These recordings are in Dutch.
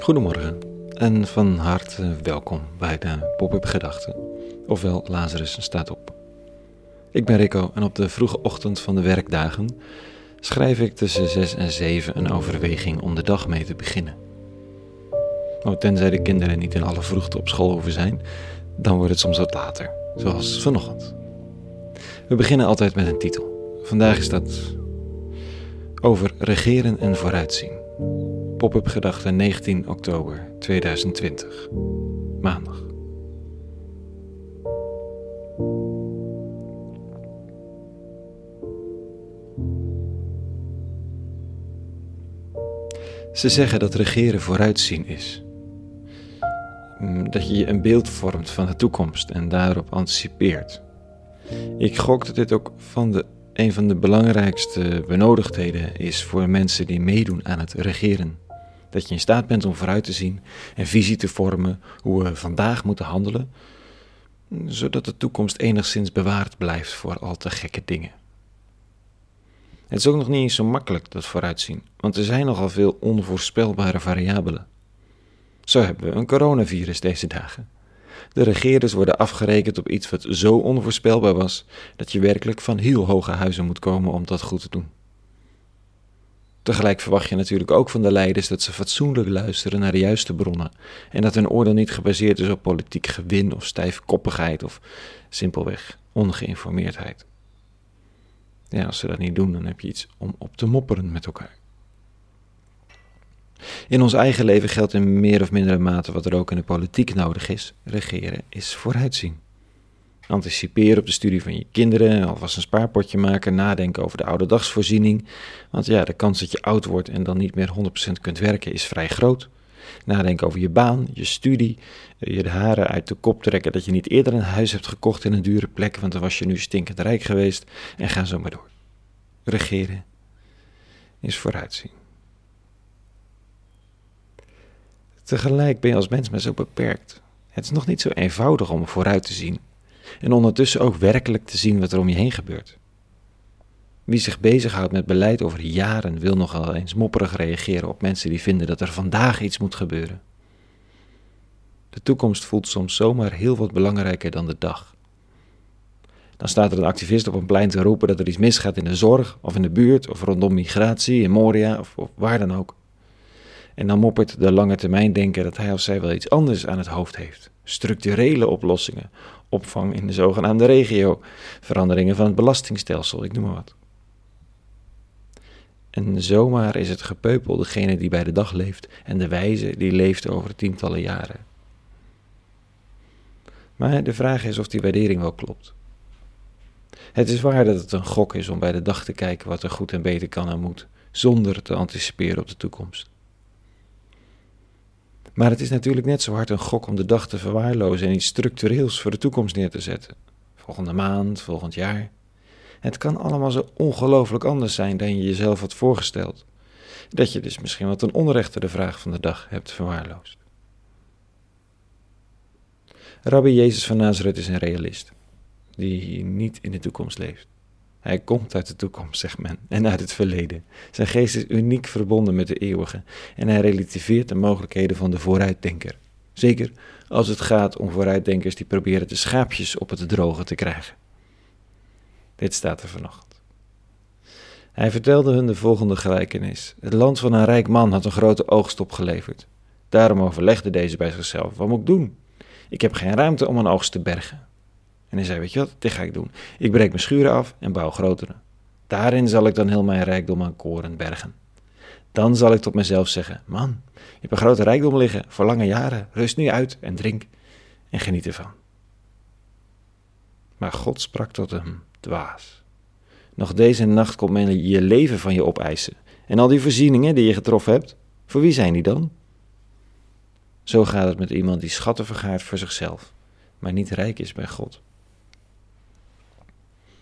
Goedemorgen en van harte welkom bij de Pop-up Gedachten, ofwel Lazarus staat op. Ik ben Rico en op de vroege ochtend van de werkdagen schrijf ik tussen 6 en 7 een overweging om de dag mee te beginnen. Oh, tenzij de kinderen niet in alle vroegte op school hoeven zijn, dan wordt het soms wat later, zoals vanochtend. We beginnen altijd met een titel. Vandaag is dat over regeren en vooruitzien. Pop-up gedachte 19 oktober 2020. Maandag. Ze zeggen dat regeren vooruitzien is. Mm, dat je een beeld vormt van de toekomst en daarop anticipeert. Ik gok dat dit ook van de, een van de belangrijkste benodigdheden is voor mensen die meedoen aan het regeren. Dat je in staat bent om vooruit te zien en visie te vormen hoe we vandaag moeten handelen, zodat de toekomst enigszins bewaard blijft voor al te gekke dingen. Het is ook nog niet eens zo makkelijk, dat vooruitzien, want er zijn nogal veel onvoorspelbare variabelen. Zo hebben we een coronavirus deze dagen. De regeerders worden afgerekend op iets wat zo onvoorspelbaar was dat je werkelijk van heel hoge huizen moet komen om dat goed te doen. Tegelijk verwacht je natuurlijk ook van de leiders dat ze fatsoenlijk luisteren naar de juiste bronnen en dat hun oordeel niet gebaseerd is op politiek gewin of stijfkoppigheid of simpelweg ongeïnformeerdheid. Ja, als ze dat niet doen, dan heb je iets om op te mopperen met elkaar. In ons eigen leven geldt in meer of mindere mate wat er ook in de politiek nodig is. Regeren is vooruitzien. Anticiperen op de studie van je kinderen, alvast een spaarpotje maken, nadenken over de oude dagsvoorziening. Want ja, de kans dat je oud wordt en dan niet meer 100% kunt werken is vrij groot. Nadenken over je baan, je studie, je de haren uit de kop trekken dat je niet eerder een huis hebt gekocht in een dure plek, want dan was je nu stinkend rijk geweest en ga zo maar door. Regeren is vooruitzien. Tegelijk ben je als mens maar zo beperkt. Het is nog niet zo eenvoudig om vooruit te zien en ondertussen ook werkelijk te zien wat er om je heen gebeurt. Wie zich bezighoudt met beleid over jaren wil nogal eens mopperig reageren op mensen die vinden dat er vandaag iets moet gebeuren. De toekomst voelt soms zomaar heel wat belangrijker dan de dag. Dan staat er een activist op een plein te roepen dat er iets misgaat in de zorg, of in de buurt, of rondom migratie, in Moria, of, of waar dan ook. En dan moppert de lange termijn denken dat hij of zij wel iets anders aan het hoofd heeft. Structurele oplossingen, opvang in de zogenaamde regio, veranderingen van het belastingstelsel, ik noem maar wat. En zomaar is het gepeupel degene die bij de dag leeft en de wijze die leeft over tientallen jaren. Maar de vraag is of die waardering wel klopt. Het is waar dat het een gok is om bij de dag te kijken wat er goed en beter kan en moet, zonder te anticiperen op de toekomst. Maar het is natuurlijk net zo hard een gok om de dag te verwaarlozen en iets structureels voor de toekomst neer te zetten. Volgende maand, volgend jaar. Het kan allemaal zo ongelooflijk anders zijn dan je jezelf had voorgesteld. Dat je dus misschien wat ten onrechte de vraag van de dag hebt verwaarloosd. Rabbi Jezus van Nazareth is een realist, die niet in de toekomst leeft. Hij komt uit de toekomst, zegt men, en uit het verleden. Zijn geest is uniek verbonden met de eeuwige en hij relativeert de mogelijkheden van de vooruitdenker. Zeker als het gaat om vooruitdenkers die proberen de schaapjes op het droge te krijgen. Dit staat er vanochtend. Hij vertelde hun de volgende gelijkenis. Het land van een rijk man had een grote oogst opgeleverd. Daarom overlegde deze bij zichzelf: Wat moet ik doen? Ik heb geen ruimte om een oogst te bergen. En hij zei: Weet je wat, dit ga ik doen. Ik breek mijn schuren af en bouw grotere. Daarin zal ik dan heel mijn rijkdom aan koren bergen. Dan zal ik tot mezelf zeggen: Man, je hebt een grote rijkdom liggen voor lange jaren. Rust nu uit en drink en geniet ervan. Maar God sprak tot hem: Dwaas. Nog deze nacht komt men je leven van je opeisen. En al die voorzieningen die je getroffen hebt, voor wie zijn die dan? Zo gaat het met iemand die schatten vergaart voor zichzelf, maar niet rijk is bij God.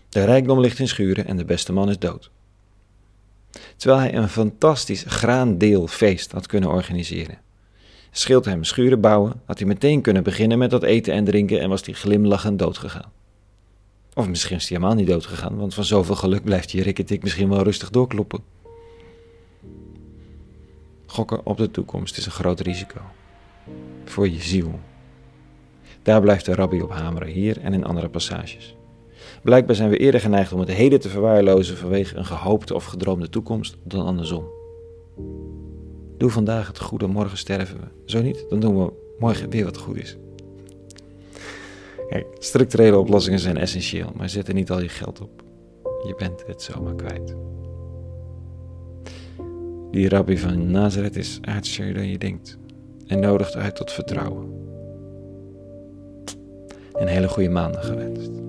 De rijkdom ligt in schuren en de beste man is dood. Terwijl hij een fantastisch graandeelfeest had kunnen organiseren. Scheelt hem schuren bouwen, had hij meteen kunnen beginnen met dat eten en drinken en was hij glimlachend doodgegaan. Of misschien is hij helemaal niet doodgegaan, want van zoveel geluk blijft je rikketik misschien wel rustig doorkloppen. Gokken op de toekomst is een groot risico. Voor je ziel. Daar blijft de rabbi op hameren, hier en in andere passages. Blijkbaar zijn we eerder geneigd om het heden te verwaarlozen vanwege een gehoopte of gedroomde toekomst dan andersom. Doe vandaag het goede, morgen sterven we. Zo niet, dan doen we morgen weer wat goed is. Kijk, structurele oplossingen zijn essentieel, maar zet er niet al je geld op. Je bent het zomaar kwijt. Die rabbi van Nazareth is aardser dan je denkt en nodigt uit tot vertrouwen. Een hele goede maandag gewenst.